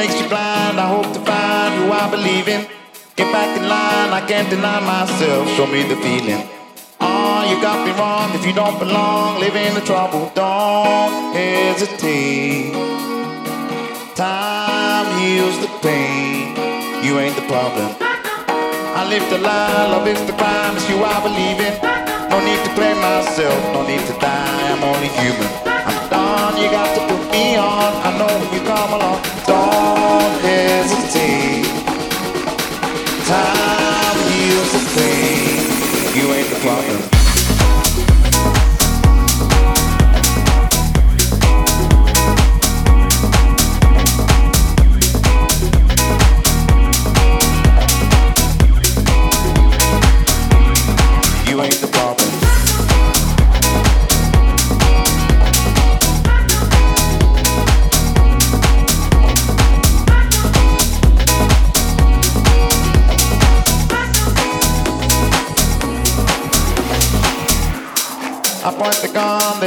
makes you blind. I hope to find who I believe in. Get back in line, I can't deny myself. Show me the feeling. Oh, you got me wrong if you don't belong. Live in the trouble, don't hesitate. Time heals the pain. You ain't the problem. I live the lie, love is the crime. It's you I believe in. No need to blame myself, no need to die. I'm only human. You got to put me on. I know when you come along. Don't hesitate. Time heals the pain. You ain't the problem.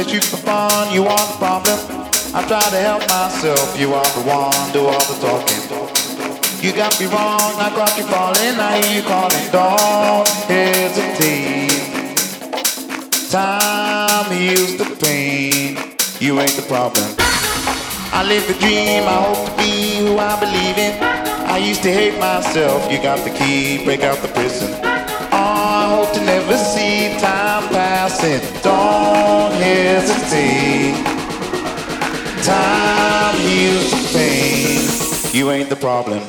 Shoot for fun, you are the problem. I try to help myself, you are the one, do all the talking. You got me wrong, I got you falling, I hear you calling, don't hesitate. Time heals the pain, you ain't the problem. I live the dream, I hope to be who I believe in. I used to hate myself, you got the key, break out the prison. To never see time passing. Don't hesitate. Time heals the pain. You ain't the problem.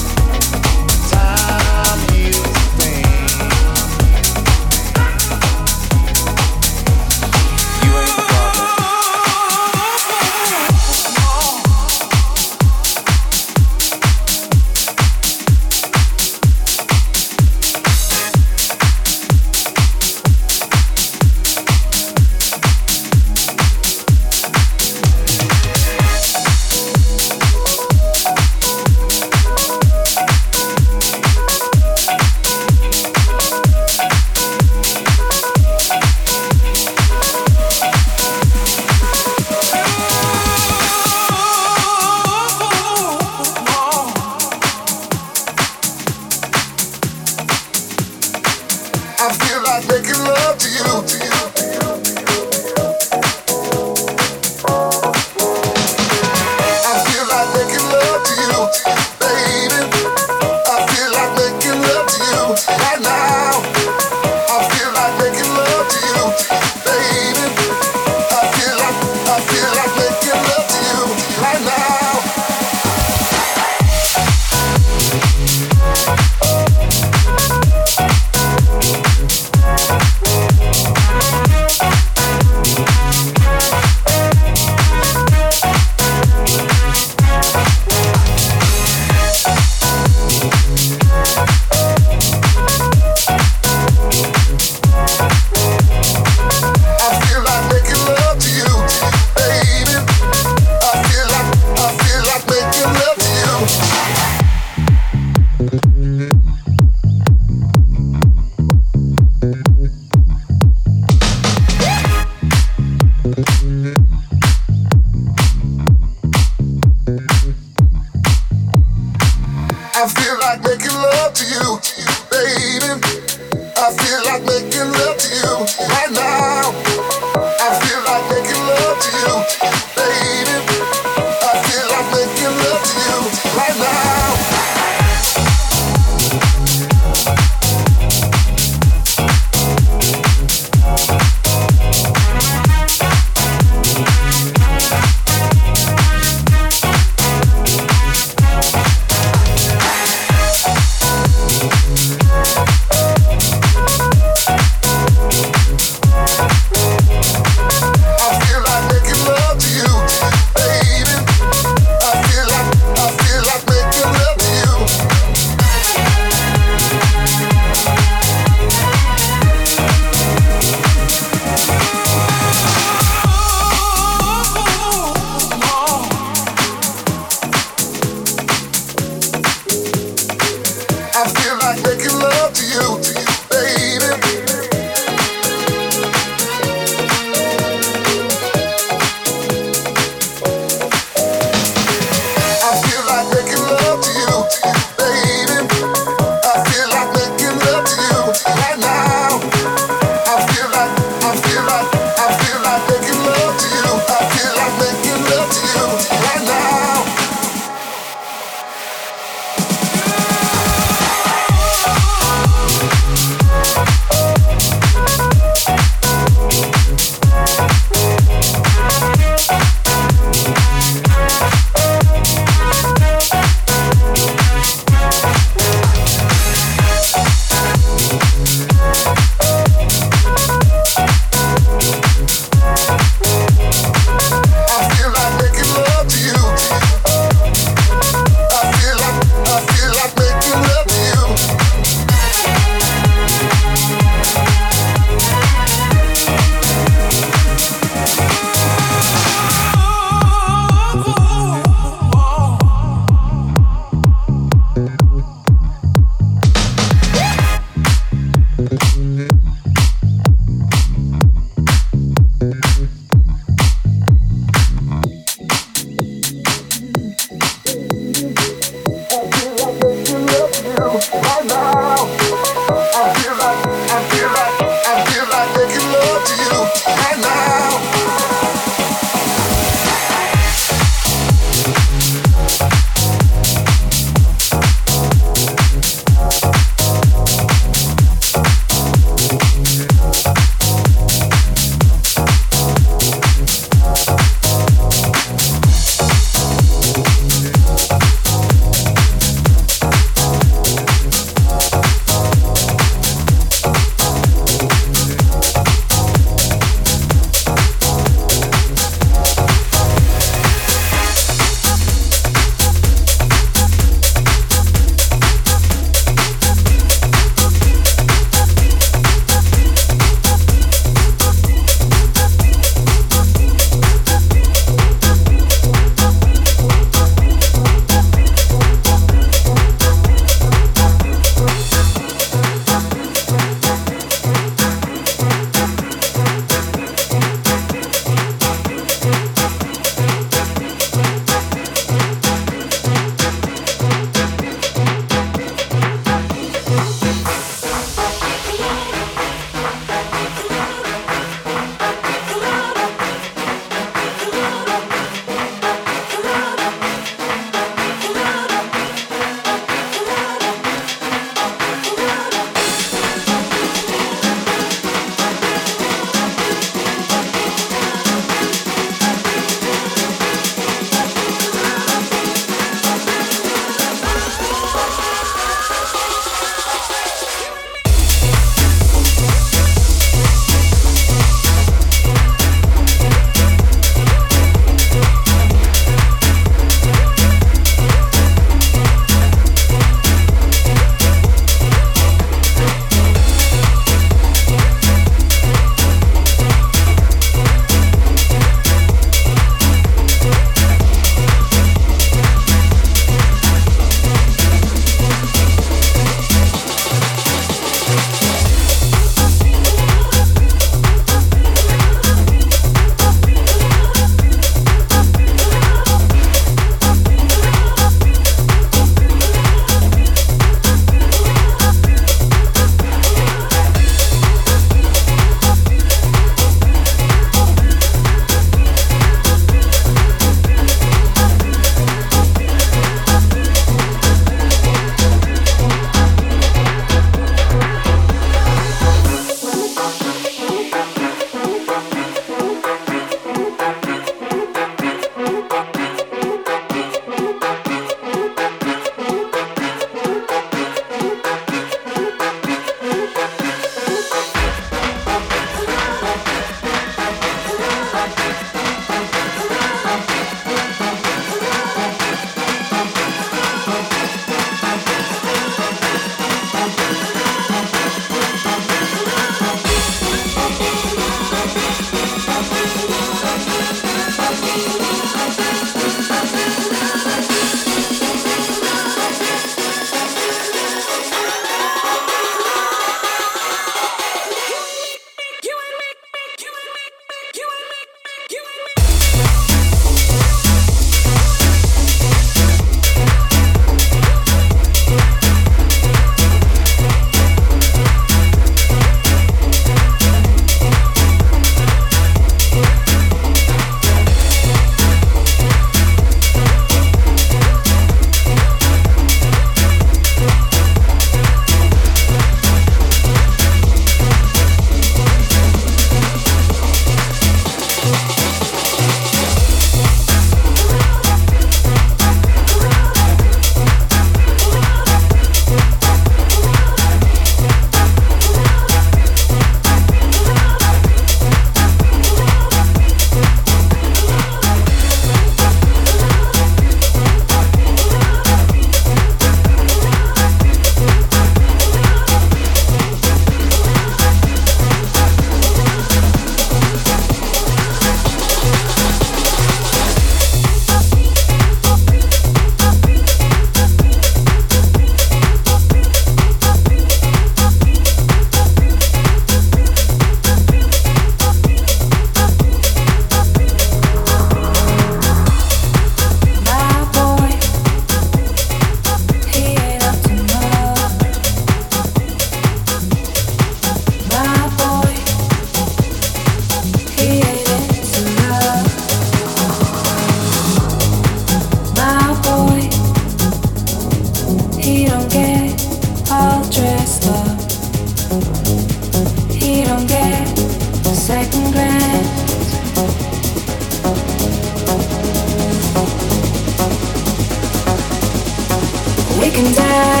taken down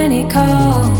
Come on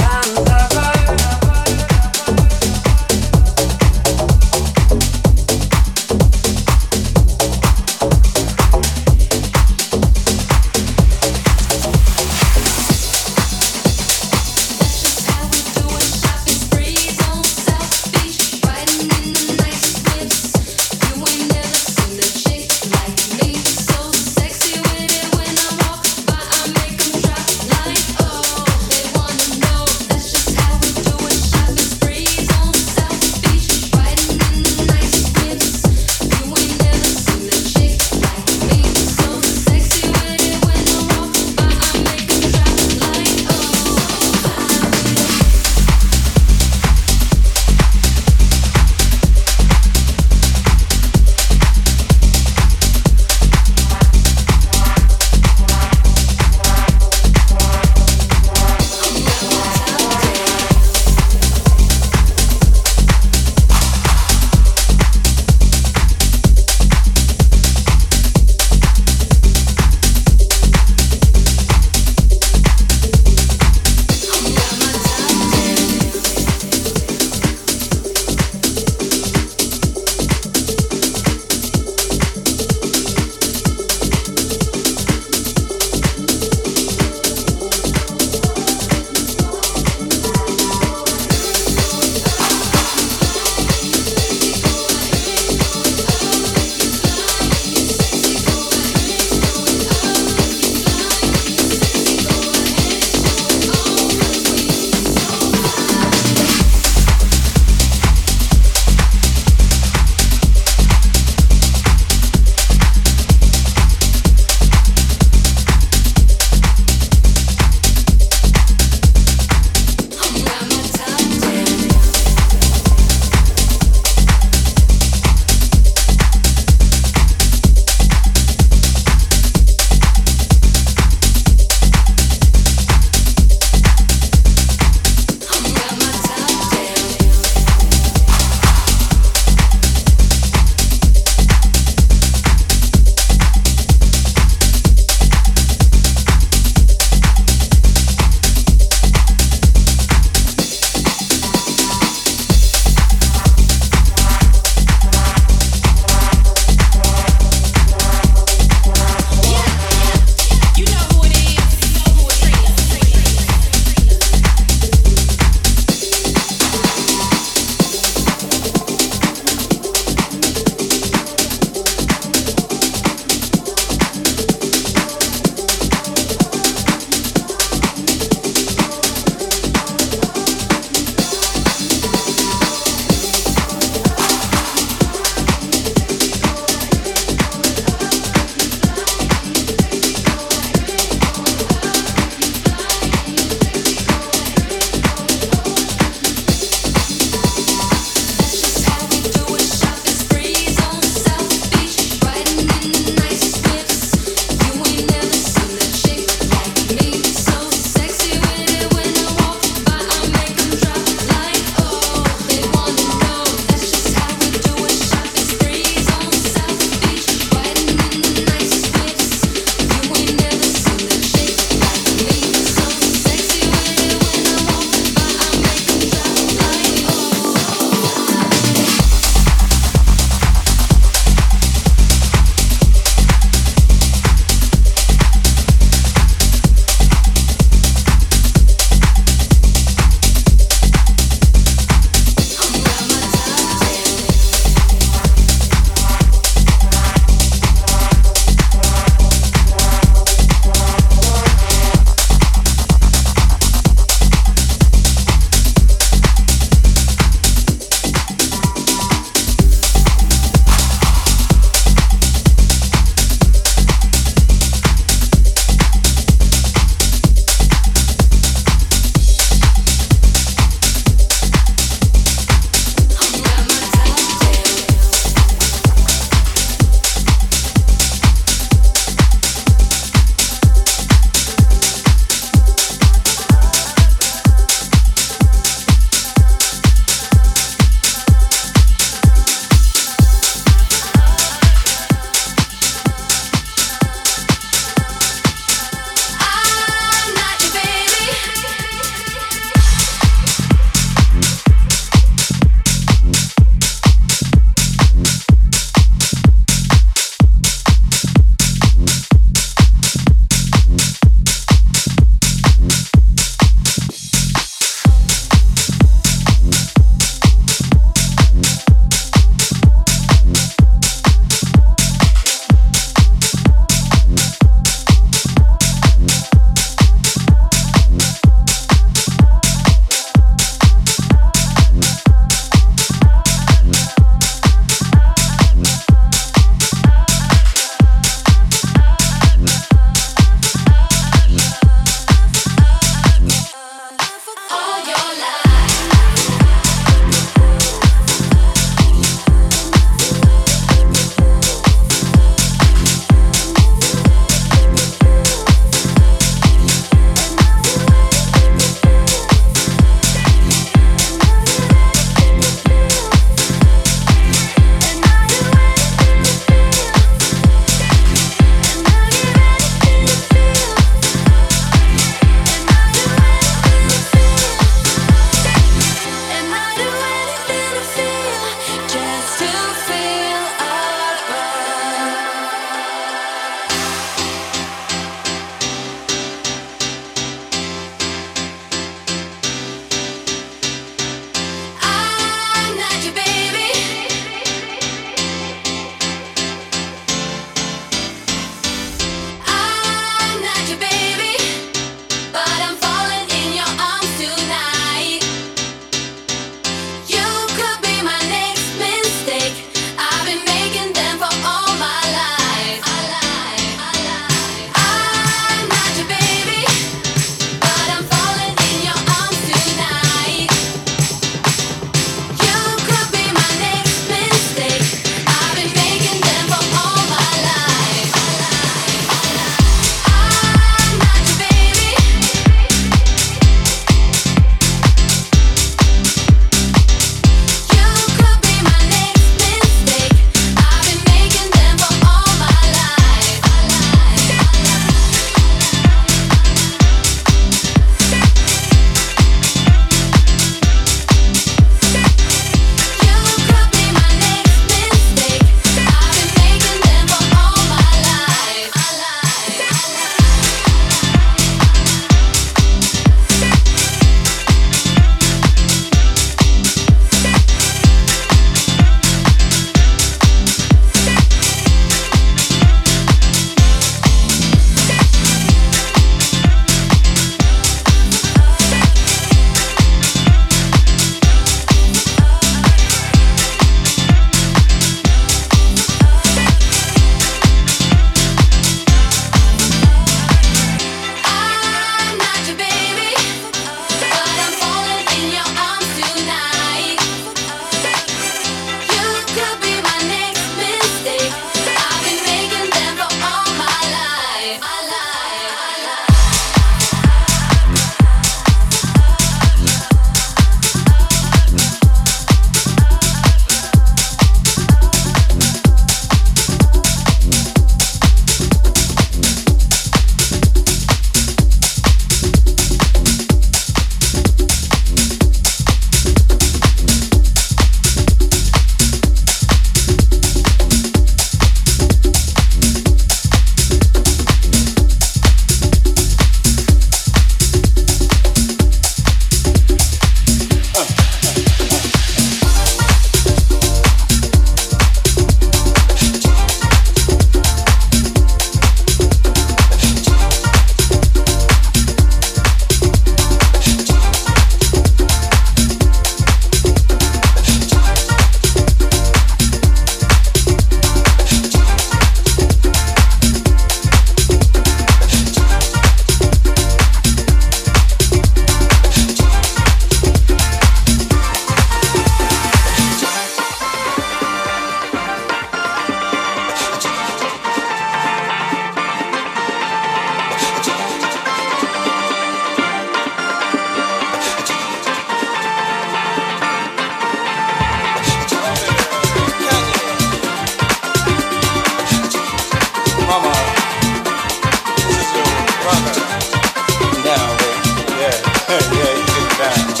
Yeah.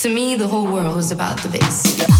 To me, the whole world is about the bass.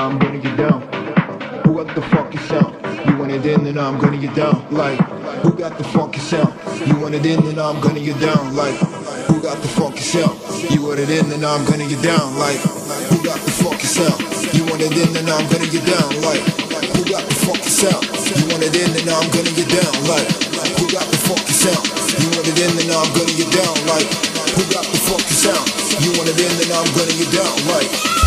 now I'm gonna get down. Who got the fuck yourself? You want it in, then I'm gonna get down. Like, who got the fuck yourself? You want it in, then I'm gonna get down. Like, who got the fuck yourself? You want it in, then I'm gonna get down. Like, who got the fuck yourself? You want it in, then I'm gonna get down. Like, who got the fuck yourself? You want it in, then I'm gonna get down. Like, who got the fuck yourself? You want it in, then I'm gonna get down. Like, who got the fuck yourself? You want it in, then I'm gonna get down. Like.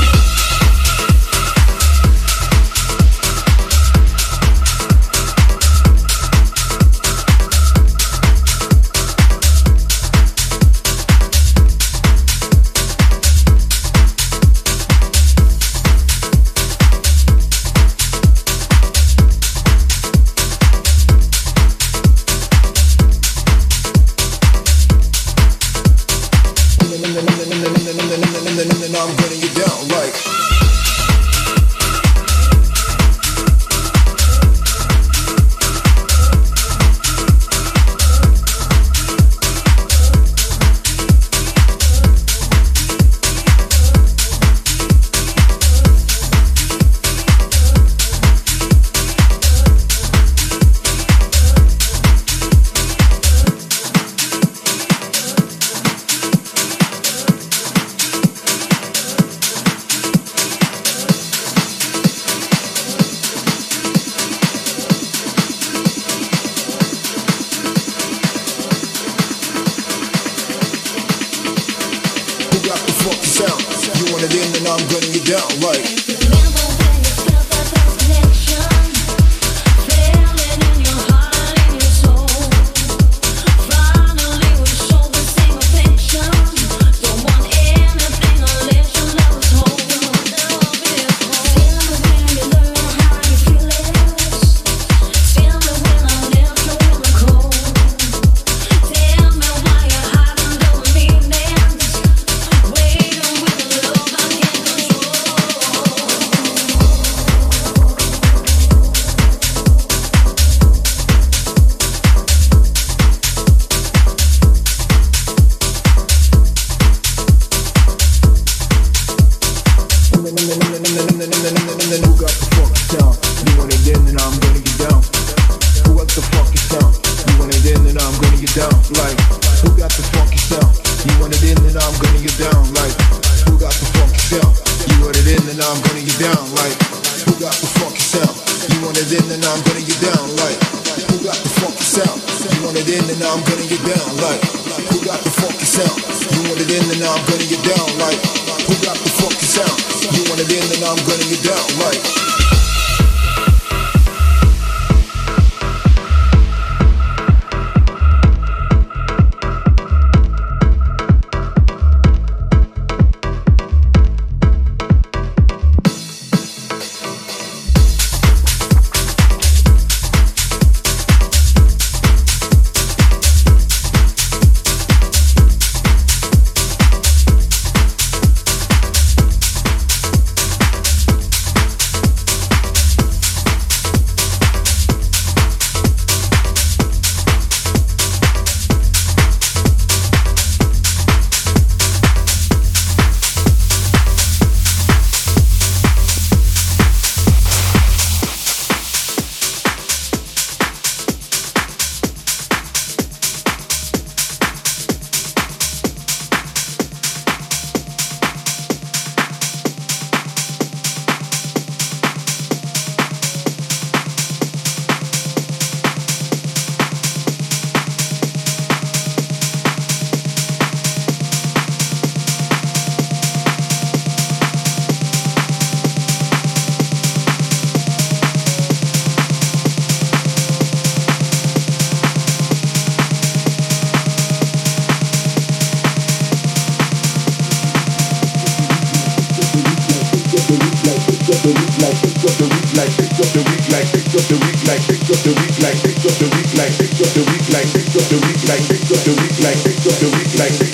like